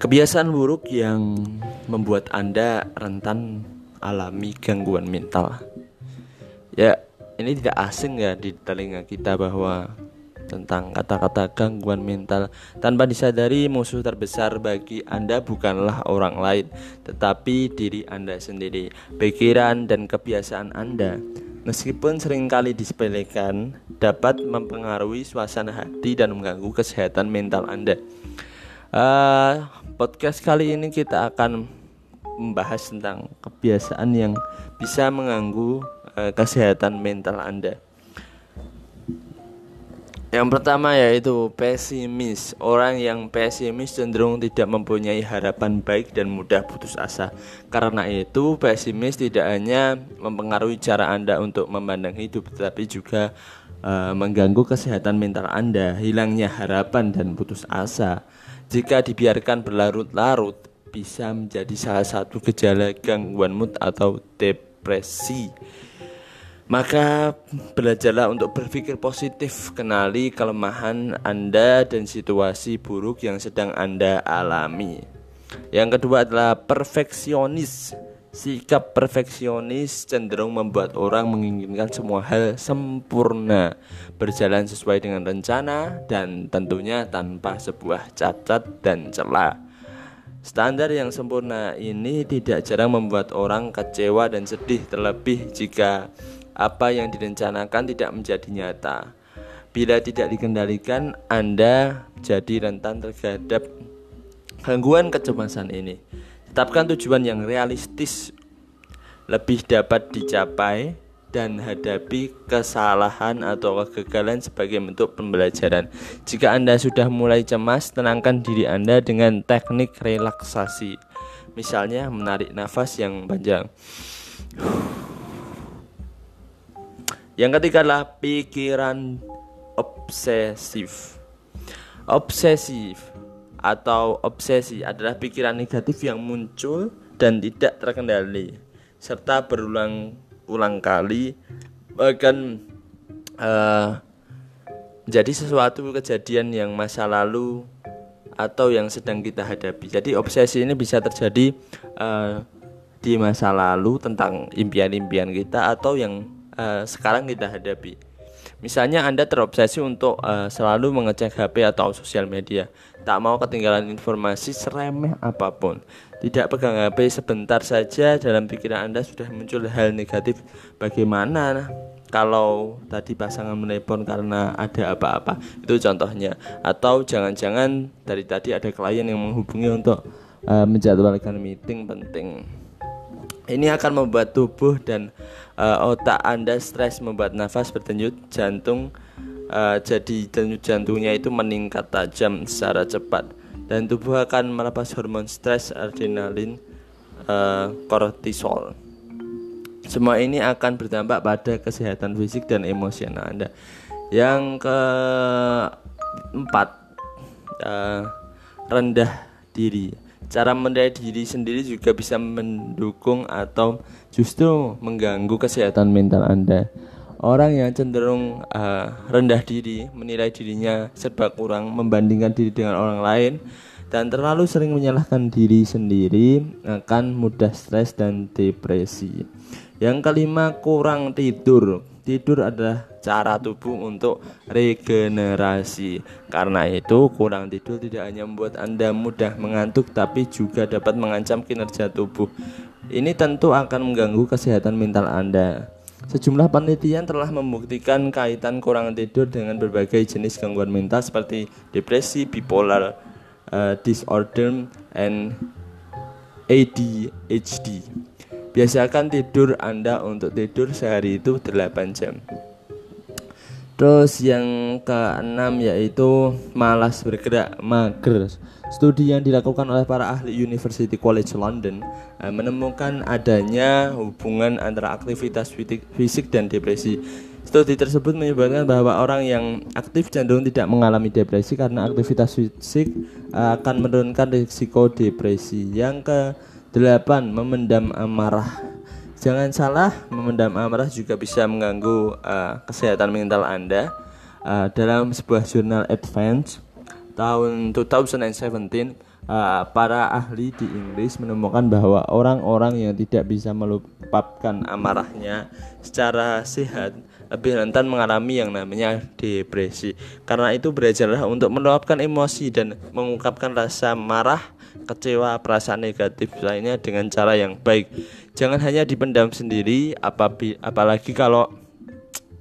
Kebiasaan buruk yang membuat Anda rentan alami gangguan mental. Ya, ini tidak asing ya di telinga kita bahwa tentang kata-kata gangguan mental. Tanpa disadari musuh terbesar bagi Anda bukanlah orang lain tetapi diri Anda sendiri pikiran dan kebiasaan Anda. Meskipun sering kali disepelekan dapat mempengaruhi suasana hati dan mengganggu kesehatan mental Anda. Uh, podcast kali ini kita akan membahas tentang kebiasaan yang bisa mengganggu uh, kesehatan mental Anda. Yang pertama yaitu pesimis. Orang yang pesimis cenderung tidak mempunyai harapan baik dan mudah putus asa. Karena itu, pesimis tidak hanya mempengaruhi cara Anda untuk memandang hidup, tetapi juga uh, mengganggu kesehatan mental Anda, hilangnya harapan dan putus asa jika dibiarkan berlarut-larut bisa menjadi salah satu gejala gangguan mood atau depresi. Maka belajarlah untuk berpikir positif, kenali kelemahan Anda dan situasi buruk yang sedang Anda alami. Yang kedua adalah perfeksionis. Sikap perfeksionis cenderung membuat orang menginginkan semua hal sempurna, berjalan sesuai dengan rencana, dan tentunya tanpa sebuah cacat dan celah. Standar yang sempurna ini tidak jarang membuat orang kecewa dan sedih, terlebih jika apa yang direncanakan tidak menjadi nyata. Bila tidak dikendalikan, Anda jadi rentan terhadap gangguan kecemasan ini. Tetapkan tujuan yang realistis lebih dapat dicapai dan hadapi kesalahan atau kegagalan sebagai bentuk pembelajaran. Jika Anda sudah mulai cemas, tenangkan diri Anda dengan teknik relaksasi. Misalnya menarik nafas yang panjang. Yang ketiga adalah pikiran obsesif. Obsesif atau obsesi adalah pikiran negatif yang muncul dan tidak terkendali serta berulang-ulang kali bahkan uh, menjadi sesuatu kejadian yang masa lalu atau yang sedang kita hadapi. Jadi obsesi ini bisa terjadi uh, di masa lalu tentang impian-impian kita atau yang uh, sekarang kita hadapi. Misalnya Anda terobsesi untuk uh, selalu mengecek HP atau sosial media, tak mau ketinggalan informasi seremeh apa pun. Tidak pegang HP sebentar saja dalam pikiran Anda sudah muncul hal negatif. Bagaimana kalau tadi pasangan menelpon karena ada apa-apa? Itu contohnya. Atau jangan-jangan dari tadi ada klien yang menghubungi untuk uh, menjadwalkan meeting penting. Ini akan membuat tubuh dan uh, otak Anda stres, membuat nafas berdenyut, jantung uh, jadi denyut jantungnya itu meningkat tajam secara cepat dan tubuh akan melepas hormon stres, adrenalin, uh, kortisol. Semua ini akan berdampak pada kesehatan fisik dan emosional Anda. Yang keempat, uh, rendah diri Cara mendaya diri sendiri juga bisa mendukung atau justru mengganggu kesehatan mental Anda. Orang yang cenderung uh, rendah diri, menilai dirinya serba kurang, membandingkan diri dengan orang lain, dan terlalu sering menyalahkan diri sendiri akan mudah stres dan depresi. Yang kelima, kurang tidur. Tidur adalah cara tubuh untuk regenerasi. Karena itu, kurang tidur tidak hanya membuat Anda mudah mengantuk, tapi juga dapat mengancam kinerja tubuh. Ini tentu akan mengganggu kesehatan mental Anda. Sejumlah penelitian telah membuktikan kaitan kurang tidur dengan berbagai jenis gangguan mental seperti depresi, bipolar uh, disorder, and ADHD. Biasakan tidur Anda untuk tidur sehari itu 8 jam. Terus yang keenam yaitu malas bergerak, mager. Studi yang dilakukan oleh para ahli University College London eh, menemukan adanya hubungan antara aktivitas fisik dan depresi. Studi tersebut menyebutkan bahwa orang yang aktif cenderung tidak mengalami depresi karena aktivitas fisik eh, akan menurunkan risiko depresi. Yang ke delapan memendam amarah Jangan salah, memendam amarah juga bisa mengganggu uh, kesehatan mental Anda. Uh, dalam sebuah jurnal Advance tahun 2017, uh, uh, para ahli di Inggris menemukan bahwa orang-orang yang tidak bisa melupakan amarahnya secara sehat lebih rentan mengalami yang namanya depresi. Karena itu belajarlah untuk meluapkan emosi dan mengungkapkan rasa marah, kecewa, perasaan negatif lainnya dengan cara yang baik. Jangan hanya dipendam sendiri, apalagi kalau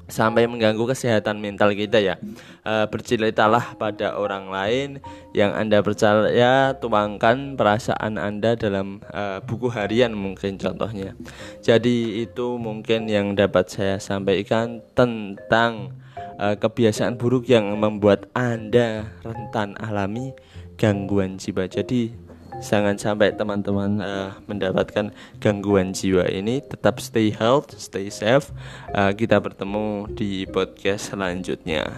sampai mengganggu kesehatan mental kita ya. E, berceritalah pada orang lain yang Anda percaya, tuangkan perasaan Anda dalam e, buku harian mungkin contohnya. Jadi itu mungkin yang dapat saya sampaikan tentang e, kebiasaan buruk yang membuat Anda rentan alami gangguan jiwa. Jadi jangan sampai teman-teman uh, mendapatkan gangguan jiwa ini. Tetap stay health stay safe. Uh, kita bertemu di podcast selanjutnya